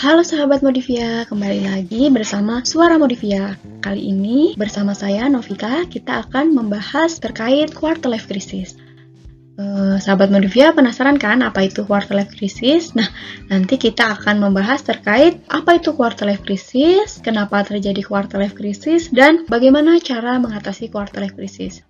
Halo sahabat Modivia, kembali lagi bersama Suara Modivia. Kali ini bersama saya Novika, kita akan membahas terkait quarter life crisis. Uh, sahabat Modivia penasaran kan apa itu quarter life crisis? Nah, nanti kita akan membahas terkait apa itu quarter life crisis, kenapa terjadi quarter life crisis, dan bagaimana cara mengatasi quarter life crisis.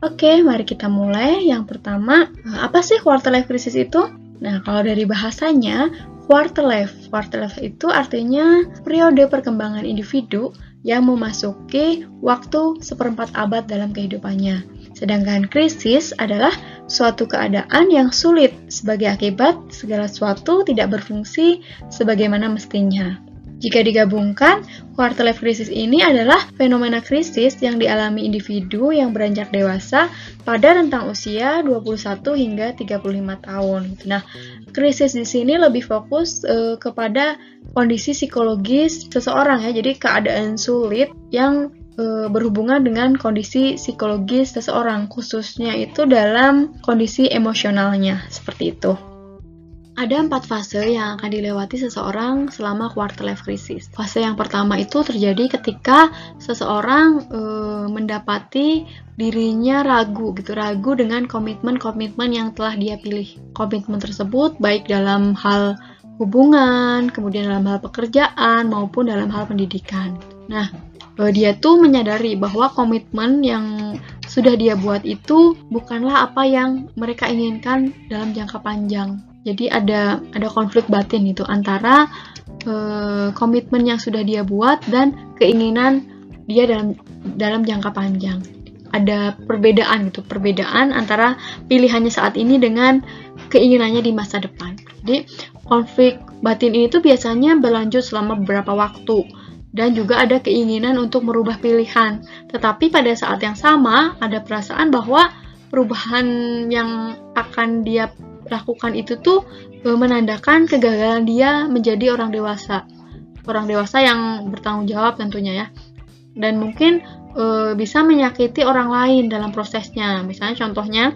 Oke, mari kita mulai. Yang pertama, eh, apa sih quarter life crisis itu? Nah, kalau dari bahasanya, quarter life. Quarter life itu artinya periode perkembangan individu yang memasuki waktu seperempat abad dalam kehidupannya. Sedangkan krisis adalah suatu keadaan yang sulit sebagai akibat segala sesuatu tidak berfungsi sebagaimana mestinya. Jika digabungkan, quarter life crisis ini adalah fenomena krisis yang dialami individu yang beranjak dewasa pada rentang usia 21 hingga 35 tahun. Nah, krisis di sini lebih fokus uh, kepada kondisi psikologis seseorang ya. Jadi keadaan sulit yang uh, berhubungan dengan kondisi psikologis seseorang, khususnya itu dalam kondisi emosionalnya seperti itu. Ada empat fase yang akan dilewati seseorang selama quarter life crisis. Fase yang pertama itu terjadi ketika seseorang e, mendapati dirinya ragu gitu, ragu dengan komitmen-komitmen yang telah dia pilih. Komitmen tersebut baik dalam hal hubungan, kemudian dalam hal pekerjaan maupun dalam hal pendidikan. Nah, e, dia tuh menyadari bahwa komitmen yang sudah dia buat itu bukanlah apa yang mereka inginkan dalam jangka panjang jadi ada ada konflik batin itu antara uh, komitmen yang sudah dia buat dan keinginan dia dalam dalam jangka panjang. Ada perbedaan gitu, perbedaan antara pilihannya saat ini dengan keinginannya di masa depan. Jadi konflik batin ini tuh biasanya berlanjut selama beberapa waktu dan juga ada keinginan untuk merubah pilihan. Tetapi pada saat yang sama ada perasaan bahwa perubahan yang akan dia lakukan itu tuh e, menandakan kegagalan dia menjadi orang dewasa. Orang dewasa yang bertanggung jawab tentunya ya. Dan mungkin e, bisa menyakiti orang lain dalam prosesnya. Misalnya contohnya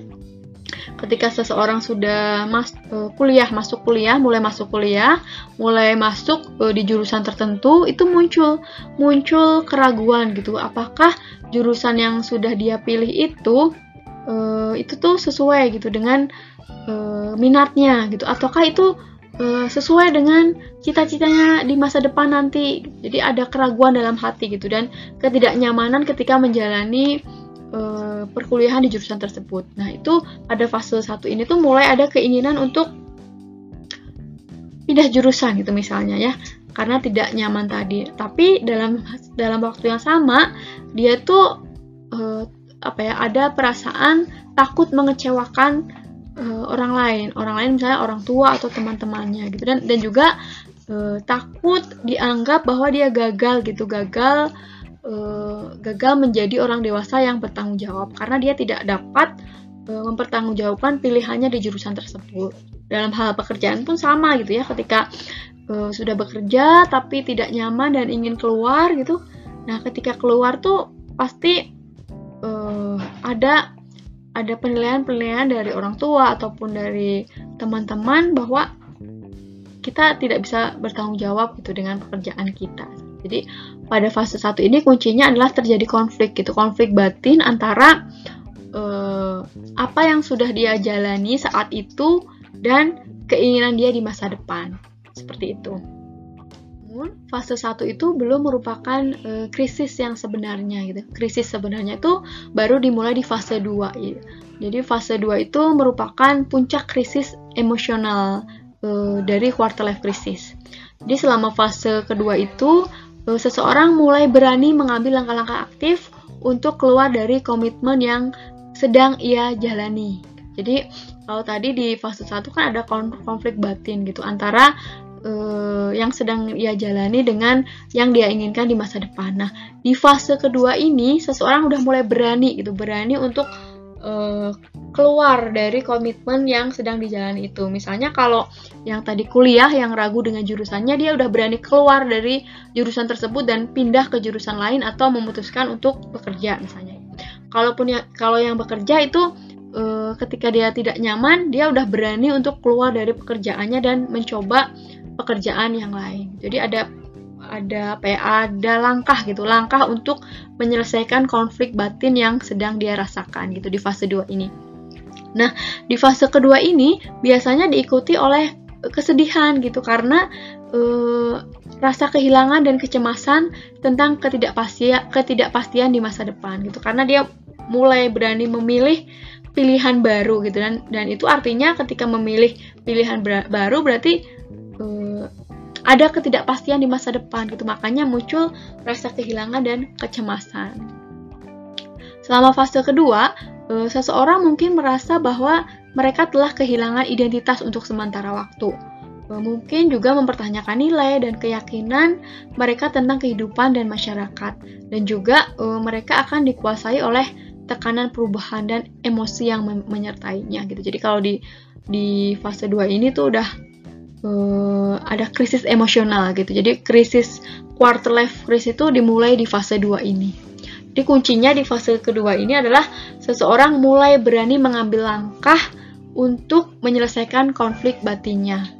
ketika seseorang sudah mas, e, kuliah masuk kuliah, mulai masuk kuliah, mulai masuk e, di jurusan tertentu, itu muncul muncul keraguan gitu. Apakah jurusan yang sudah dia pilih itu e, itu tuh sesuai gitu dengan uh, minatnya gitu? Ataukah itu uh, sesuai dengan cita-citanya di masa depan nanti? Jadi ada keraguan dalam hati gitu. Dan ketidaknyamanan ketika menjalani uh, perkuliahan di jurusan tersebut. Nah itu pada fase satu ini tuh mulai ada keinginan untuk pindah jurusan gitu misalnya ya. Karena tidak nyaman tadi. Tapi dalam dalam waktu yang sama dia tuh uh, apa ya ada perasaan takut mengecewakan uh, orang lain, orang lain misalnya orang tua atau teman-temannya gitu. Dan dan juga uh, takut dianggap bahwa dia gagal gitu, gagal uh, gagal menjadi orang dewasa yang bertanggung jawab karena dia tidak dapat uh, mempertanggungjawabkan pilihannya di jurusan tersebut. Dalam hal pekerjaan pun sama gitu ya, ketika uh, sudah bekerja tapi tidak nyaman dan ingin keluar gitu. Nah, ketika keluar tuh pasti uh, ada ada penilaian-penilaian dari orang tua ataupun dari teman-teman bahwa kita tidak bisa bertanggung jawab gitu dengan pekerjaan kita. Jadi pada fase satu ini kuncinya adalah terjadi konflik gitu, konflik batin antara eh, apa yang sudah dia jalani saat itu dan keinginan dia di masa depan. Seperti itu. Namun fase satu itu belum merupakan e, krisis yang sebenarnya gitu. Krisis sebenarnya itu baru dimulai di fase 2 gitu. Jadi fase 2 itu merupakan puncak krisis emosional e, dari quarter life crisis. Jadi selama fase kedua itu e, seseorang mulai berani mengambil langkah-langkah aktif untuk keluar dari komitmen yang sedang ia jalani. Jadi kalau tadi di fase 1 kan ada konflik batin gitu antara uh, yang sedang ia jalani dengan yang dia inginkan di masa depan. Nah, di fase kedua ini seseorang udah mulai berani gitu, berani untuk uh, keluar dari komitmen yang sedang dijalani itu. Misalnya kalau yang tadi kuliah yang ragu dengan jurusannya, dia udah berani keluar dari jurusan tersebut dan pindah ke jurusan lain atau memutuskan untuk bekerja misalnya. kalaupun ya kalau yang bekerja itu uh, ketika dia tidak nyaman, dia udah berani untuk keluar dari pekerjaannya dan mencoba pekerjaan yang lain. Jadi ada ada apa ya, ada langkah gitu, langkah untuk menyelesaikan konflik batin yang sedang dia rasakan gitu di fase 2 ini. Nah, di fase kedua ini biasanya diikuti oleh kesedihan gitu karena uh, rasa kehilangan dan kecemasan tentang ketidakpastian ketidakpastian di masa depan gitu. Karena dia mulai berani memilih pilihan baru gitu dan dan itu artinya ketika memilih pilihan baru berarti uh, ada ketidakpastian di masa depan gitu. Makanya muncul rasa kehilangan dan kecemasan. Selama fase kedua uh, seseorang mungkin merasa bahwa mereka telah kehilangan identitas untuk sementara waktu. Uh, mungkin juga mempertanyakan nilai dan keyakinan mereka tentang kehidupan dan masyarakat. Dan juga uh, mereka akan dikuasai oleh tekanan perubahan dan emosi yang menyertainya gitu. Jadi kalau di di fase 2 ini tuh udah uh, ada krisis emosional gitu. Jadi krisis quarter life crisis itu dimulai di fase 2 ini. Jadi kuncinya di fase kedua ini adalah seseorang mulai berani mengambil langkah untuk menyelesaikan konflik batinnya.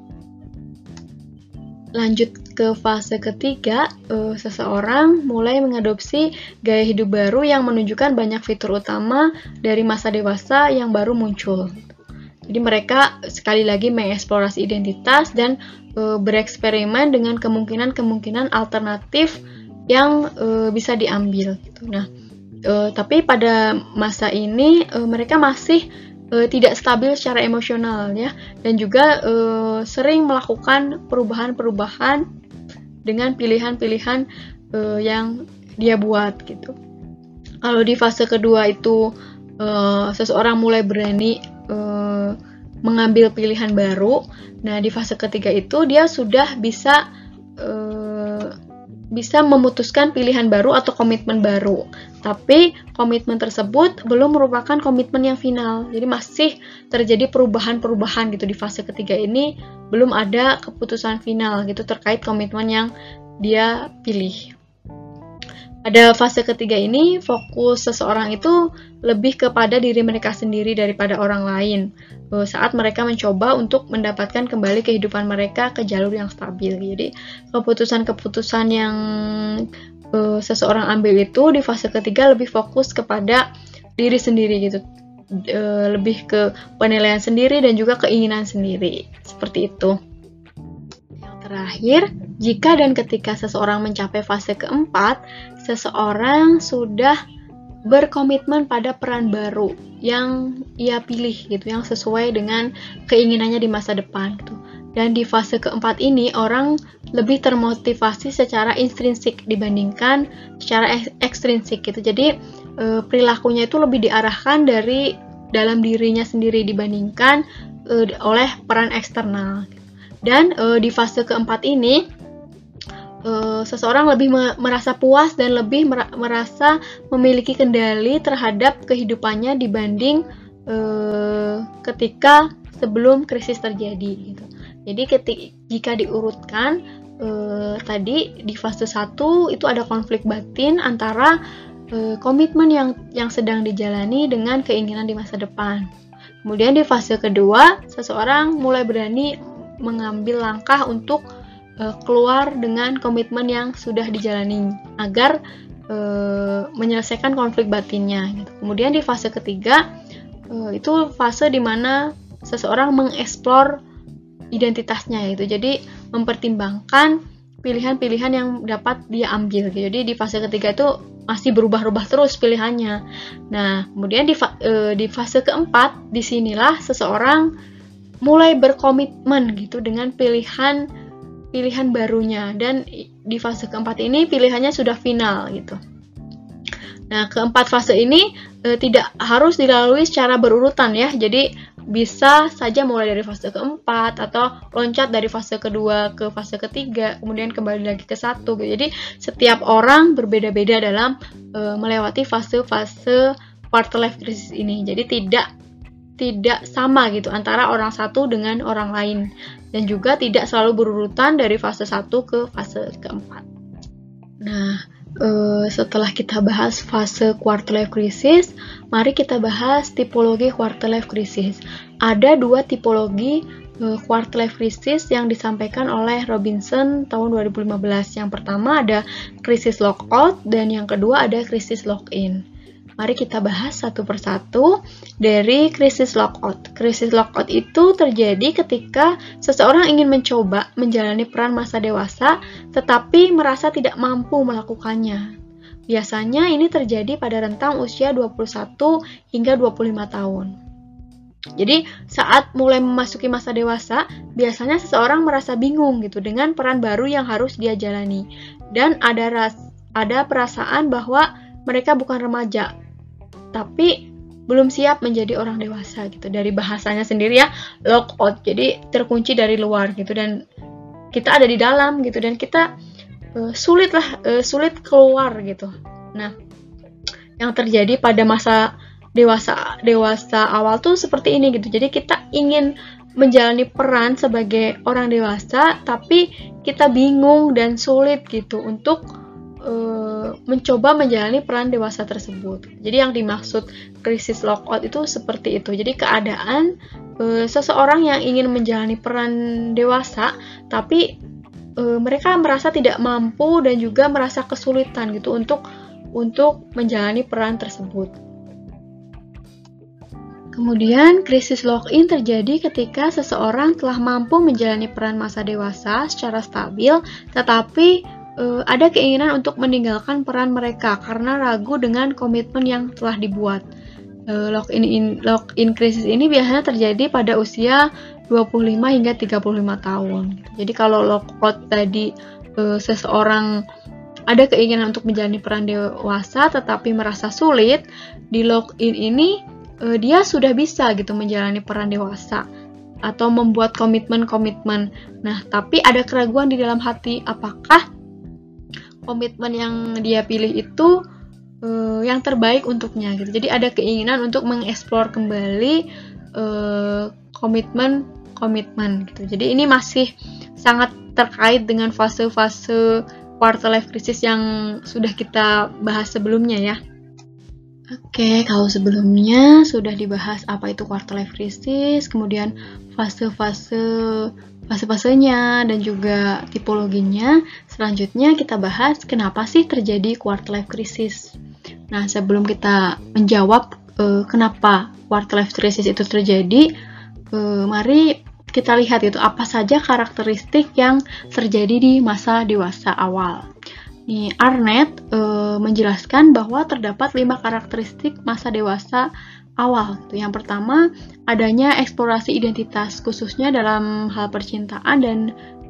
Lanjut ke fase ketiga, uh, seseorang mulai mengadopsi gaya hidup baru yang menunjukkan banyak fitur utama dari masa dewasa yang baru muncul. Jadi mereka sekali lagi mengeksplorasi identitas dan uh, bereksperimen dengan kemungkinan-kemungkinan alternatif yang uh, bisa diambil. Gitu. Nah, uh, tapi pada masa ini uh, mereka masih uh, tidak stabil secara emosional ya dan juga uh, sering melakukan perubahan-perubahan dengan pilihan-pilihan uh, yang dia buat gitu. Kalau di fase kedua itu uh, seseorang mulai berani mengambil pilihan baru, nah di fase ketiga itu dia sudah bisa uh, bisa memutuskan pilihan baru atau komitmen baru. Tapi komitmen tersebut belum merupakan komitmen yang final. Jadi masih terjadi perubahan-perubahan gitu di fase ketiga ini belum ada keputusan final gitu terkait komitmen yang dia pilih. Pada fase ketiga ini, fokus seseorang itu lebih kepada diri mereka sendiri daripada orang lain eh, saat mereka mencoba untuk mendapatkan kembali kehidupan mereka ke jalur yang stabil. Jadi, keputusan-keputusan yang uh, seseorang ambil itu di fase ketiga lebih fokus kepada diri sendiri gitu. Uh, lebih ke penilaian sendiri dan juga keinginan sendiri. Seperti itu. Yang terakhir, jika dan ketika seseorang mencapai fase keempat, seseorang sudah berkomitmen pada peran baru yang ia pilih gitu, yang sesuai dengan keinginannya di masa depan gitu. Dan di fase keempat ini orang lebih termotivasi secara intrinsik dibandingkan secara ekstrinsik gitu. Jadi e, perilakunya itu lebih diarahkan dari dalam dirinya sendiri dibandingkan e, oleh peran eksternal. Dan e, di fase keempat ini uh, seseorang lebih me merasa puas dan lebih mer merasa memiliki kendali terhadap kehidupannya dibanding uh, ketika sebelum krisis terjadi gitu. Jadi ketika jika diurutkan uh, tadi di fase 1 itu ada konflik batin antara uh, komitmen yang yang sedang dijalani dengan keinginan di masa depan. Kemudian di fase kedua, seseorang mulai berani mengambil langkah untuk uh, keluar dengan komitmen yang sudah dijalani agar uh, menyelesaikan konflik batinnya. Gitu. Kemudian di fase ketiga uh, itu fase di mana seseorang mengeksplor identitasnya itu. Jadi mempertimbangkan pilihan-pilihan yang dapat dia ambil. Gitu. Jadi di fase ketiga itu masih berubah-ubah terus pilihannya. Nah, kemudian di, fa e, di fase keempat, di sinilah seseorang mulai berkomitmen gitu dengan pilihan pilihan barunya dan di fase keempat ini pilihannya sudah final gitu. Nah, keempat fase ini e, tidak harus dilalui secara berurutan ya. Jadi bisa saja mulai dari fase keempat atau loncat dari fase kedua ke fase ketiga, kemudian kembali lagi ke satu. Gitu. Jadi setiap orang berbeda-beda dalam e, melewati fase-fase quarter life crisis ini. Jadi tidak tidak sama gitu antara orang satu dengan orang lain dan juga tidak selalu berurutan dari fase 1 ke fase keempat. Nah, uh, setelah kita bahas fase quarter life crisis, mari kita bahas tipologi quarter life crisis. Ada dua tipologi uh, quarter life crisis yang disampaikan oleh Robinson tahun 2015. Yang pertama ada krisis lockout dan yang kedua ada krisis lock-in. Mari kita bahas satu persatu dari krisis lockout. Krisis lockout itu terjadi ketika seseorang ingin mencoba menjalani peran masa dewasa tetapi merasa tidak mampu melakukannya. Biasanya ini terjadi pada rentang usia 21 hingga 25 tahun. Jadi, saat mulai memasuki masa dewasa, biasanya seseorang merasa bingung gitu dengan peran baru yang harus dia jalani dan ada ras ada perasaan bahwa mereka bukan remaja tapi belum siap menjadi orang dewasa gitu. Dari bahasanya sendiri ya lockout jadi terkunci dari luar gitu dan kita ada di dalam gitu dan kita uh, sulit lah uh, sulit keluar gitu. Nah yang terjadi pada masa dewasa dewasa awal tuh seperti ini gitu. Jadi kita ingin menjalani peran sebagai orang dewasa tapi kita bingung dan sulit gitu untuk uh, mencoba menjalani peran dewasa tersebut. Jadi yang dimaksud krisis lockout itu seperti itu. Jadi keadaan uh, seseorang yang ingin menjalani peran dewasa tapi uh, mereka merasa tidak mampu dan juga merasa kesulitan gitu untuk untuk menjalani peran tersebut. Kemudian, krisis lock-in terjadi ketika seseorang telah mampu menjalani peran masa dewasa secara stabil, tetapi uh, ada keinginan untuk meninggalkan peran mereka karena ragu dengan komitmen yang telah dibuat. Uh, lock in, in lock in krisis ini biasanya terjadi pada usia 25 hingga 35 tahun. Jadi kalau lockout tadi uh, seseorang ada keinginan untuk menjalani peran dewasa tetapi merasa sulit, di lock in ini uh, dia sudah bisa gitu menjalani peran dewasa atau membuat komitmen-komitmen. Nah, tapi ada keraguan di dalam hati apakah komitmen yang dia pilih itu uh, yang terbaik untuknya gitu. Jadi ada keinginan untuk mengeksplor kembali uh, komitmen komitmen gitu. Jadi ini masih sangat terkait dengan fase-fase quarter life crisis yang sudah kita bahas sebelumnya ya. Oke, kalau sebelumnya sudah dibahas apa itu quarter life crisis, kemudian fase-fase fase-fasenya dan juga tipologinya. Selanjutnya kita bahas kenapa sih terjadi quarter life crisis. Nah, sebelum kita menjawab uh, kenapa quarter life crisis itu terjadi, uh, mari kita lihat itu apa saja karakteristik yang terjadi di masa dewasa awal. Nih, Arnett e, menjelaskan bahwa terdapat lima karakteristik masa dewasa awal. Gitu. Yang pertama, adanya eksplorasi identitas, khususnya dalam hal percintaan dan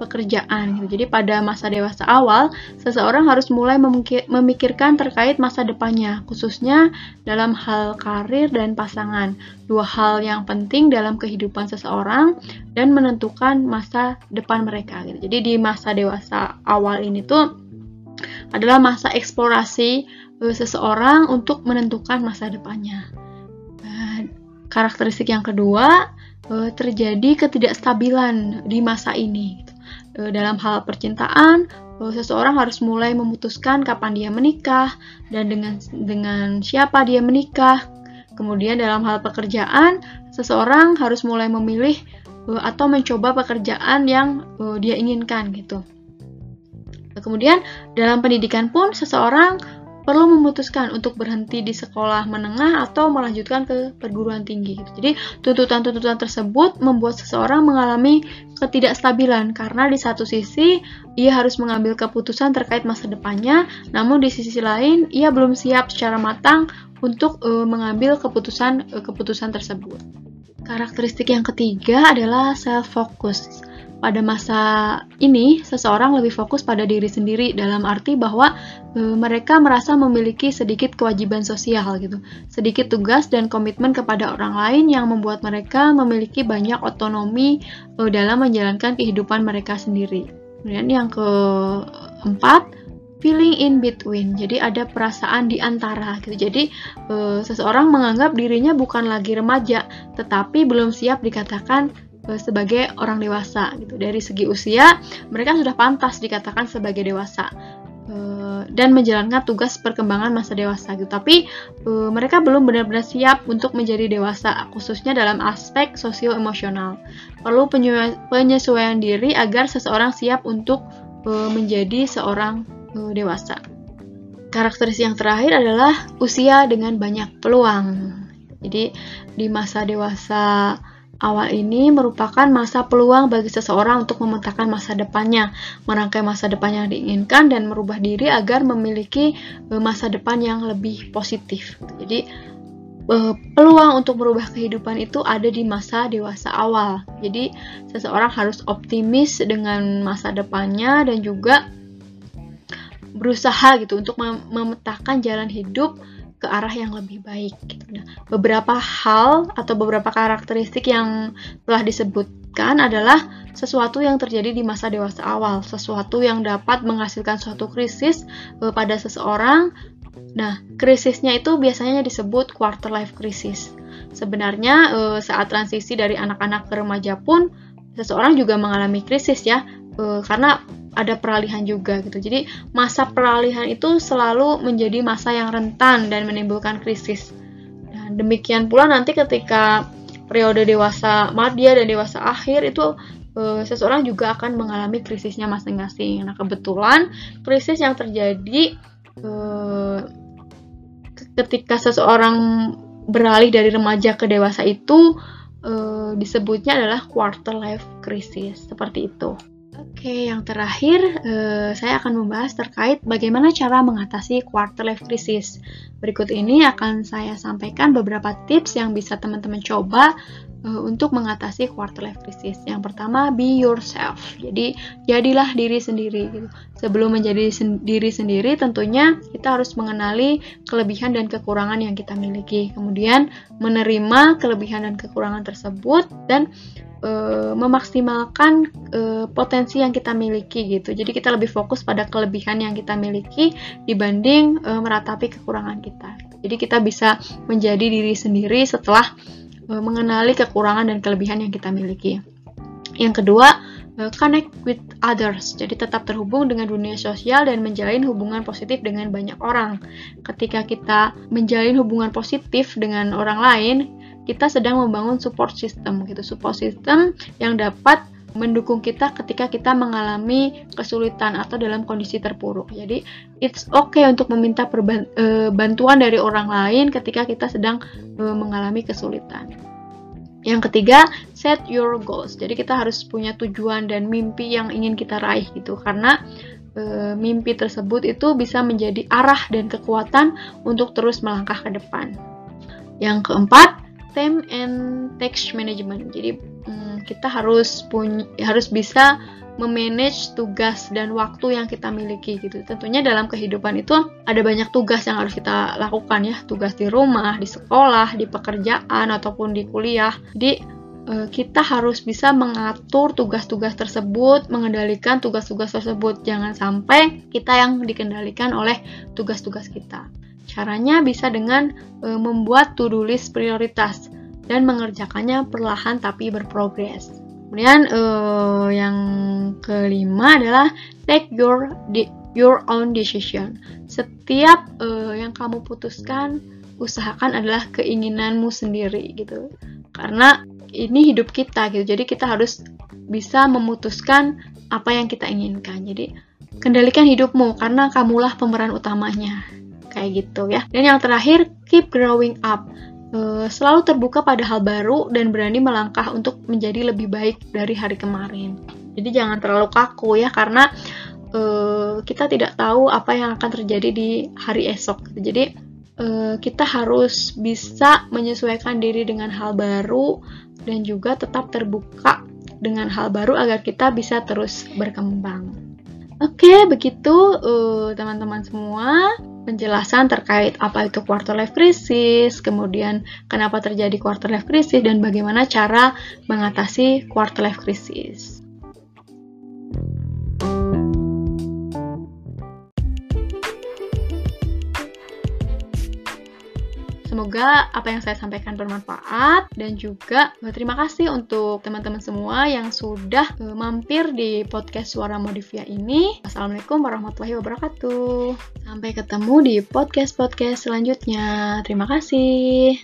pekerjaan. Gitu. Jadi pada masa dewasa awal, seseorang harus mulai memikirkan terkait masa depannya, khususnya dalam hal karir dan pasangan. Dua hal yang penting dalam kehidupan seseorang dan menentukan masa depan mereka. Gitu. Jadi di masa dewasa awal ini tuh adalah masa eksplorasi uh, seseorang untuk menentukan masa depannya karakteristik yang kedua uh, terjadi ketidakstabilan di masa ini. Gitu. Uh, dalam hal percintaan, seseorang harus mulai memutuskan kapan dia menikah dan dengan dengan siapa dia menikah. Kemudian dalam hal pekerjaan, seseorang harus mulai memilih atau mencoba pekerjaan yang dia inginkan gitu. Kemudian dalam pendidikan pun seseorang perlu memutuskan untuk berhenti di sekolah menengah atau melanjutkan ke perguruan tinggi. Gitu. Jadi tuntutan-tuntutan tersebut membuat seseorang mengalami ketidakstabilan karena di satu sisi ia harus mengambil keputusan terkait masa depannya, namun di sisi lain ia belum siap secara matang untuk uh, mengambil keputusan uh, keputusan tersebut. Karakteristik yang ketiga adalah self focus pada masa ini seseorang lebih fokus pada diri sendiri dalam arti bahwa e, mereka merasa memiliki sedikit kewajiban sosial gitu, sedikit tugas dan komitmen kepada orang lain yang membuat mereka memiliki banyak otonomi e, dalam menjalankan kehidupan mereka sendiri. Kemudian yang keempat, feeling in between. Jadi ada perasaan di antara gitu. Jadi e, seseorang menganggap dirinya bukan lagi remaja, tetapi belum siap dikatakan sebagai orang dewasa gitu. Dari segi usia, mereka sudah pantas dikatakan sebagai dewasa. uh, dan menjalankan tugas perkembangan masa dewasa gitu. Tapi uh, mereka belum benar-benar siap untuk menjadi dewasa, khususnya dalam aspek sosio-emosional. Perlu penyesuaian diri agar seseorang siap untuk menjadi seorang dewasa. Karakteristik yang terakhir adalah usia dengan banyak peluang. Jadi di masa dewasa awal ini merupakan masa peluang bagi seseorang untuk memetakan masa depannya, merangkai masa depan yang diinginkan dan merubah diri agar memiliki eh, masa depan yang lebih positif. Jadi eh, peluang untuk merubah kehidupan itu ada di masa dewasa awal. Jadi seseorang harus optimis dengan masa depannya dan juga berusaha gitu untuk memetakan jalan hidup ke arah yang lebih baik. Gitu. Nah, beberapa hal atau beberapa karakteristik yang telah disebutkan adalah sesuatu yang terjadi di masa dewasa awal, sesuatu yang dapat menghasilkan suatu krisis e, pada seseorang. Nah, krisisnya itu biasanya disebut quarter life crisis. Sebenarnya e, saat transisi dari anak-anak ke remaja pun seseorang juga mengalami krisis ya, e, karena ada peralihan juga gitu. Jadi masa peralihan itu selalu menjadi masa yang rentan dan menimbulkan krisis. Dan demikian pula nanti ketika periode dewasa madya dan dewasa akhir itu e, seseorang juga akan mengalami krisisnya masing-masing. Nah kebetulan krisis yang terjadi e, ketika seseorang beralih dari remaja ke dewasa itu e, disebutnya adalah quarter life crisis seperti itu. Oke, yang terakhir eh, saya akan membahas terkait bagaimana cara mengatasi quarter life crisis. Berikut ini akan saya sampaikan beberapa tips yang bisa teman-teman coba uh, untuk mengatasi quarter life crisis. Yang pertama, be yourself. Jadi, jadilah diri sendiri. Gitu. Sebelum menjadi sen diri sendiri, tentunya kita harus mengenali kelebihan dan kekurangan yang kita miliki. Kemudian, menerima kelebihan dan kekurangan tersebut dan uh, memaksimalkan uh, potensi yang kita miliki gitu. Jadi kita lebih fokus pada kelebihan yang kita miliki dibanding uh, meratapi kekurangan kita. Jadi kita bisa menjadi diri sendiri setelah Eh, mengenali kekurangan dan kelebihan yang kita miliki. Yang kedua, eh, connect with others. Jadi tetap terhubung dengan dunia sosial dan menjalin hubungan positif dengan banyak orang. Ketika kita menjalin hubungan positif dengan orang lain, kita sedang membangun support system gitu. Support system yang dapat mendukung kita ketika kita mengalami kesulitan atau dalam kondisi terpuruk. Jadi, it's okay untuk meminta e, bantuan dari orang lain ketika kita sedang e, mengalami kesulitan. Yang ketiga, set your goals. Jadi kita harus punya tujuan dan mimpi yang ingin kita raih gitu karena e, mimpi tersebut itu bisa menjadi arah dan kekuatan untuk terus melangkah ke depan. Yang keempat, time and text management. Jadi kita harus punya harus bisa memanage tugas dan waktu yang kita miliki gitu. Tentunya dalam kehidupan itu ada banyak tugas yang harus kita lakukan ya, tugas di rumah, di sekolah, di pekerjaan ataupun di kuliah. Jadi eh, kita harus bisa mengatur tugas-tugas tersebut, mengendalikan tugas-tugas tersebut. Jangan sampai kita yang dikendalikan oleh tugas-tugas kita. Caranya bisa dengan e, membuat to-do list prioritas dan mengerjakannya perlahan tapi berprogres. Kemudian uh, yang kelima adalah take your your own decision. Setiap uh, yang kamu putuskan usahakan adalah keinginanmu sendiri gitu. Karena ini hidup kita gitu. Jadi kita harus bisa memutuskan apa yang kita inginkan. Jadi kendalikan hidupmu karena kamulah pemeran utamanya. Kayak gitu ya. Dan yang terakhir, keep growing up uh, selalu terbuka pada hal baru dan berani melangkah untuk menjadi lebih baik dari hari kemarin. Jadi jangan terlalu kaku ya karena uh, kita tidak tahu apa yang akan terjadi di hari esok. Jadi uh, kita harus bisa menyesuaikan diri dengan hal baru dan juga tetap terbuka dengan hal baru agar kita bisa terus berkembang. Oke, begitu teman-teman uh, semua penjelasan terkait apa itu quarter life crisis, kemudian kenapa terjadi quarter life crisis dan bagaimana cara mengatasi quarter life crisis. Semoga apa yang saya sampaikan bermanfaat dan juga terima kasih untuk teman-teman semua yang sudah mampir di podcast Suara Modivia ini. Assalamualaikum warahmatullahi wabarakatuh. Sampai ketemu di podcast-podcast selanjutnya. Terima kasih.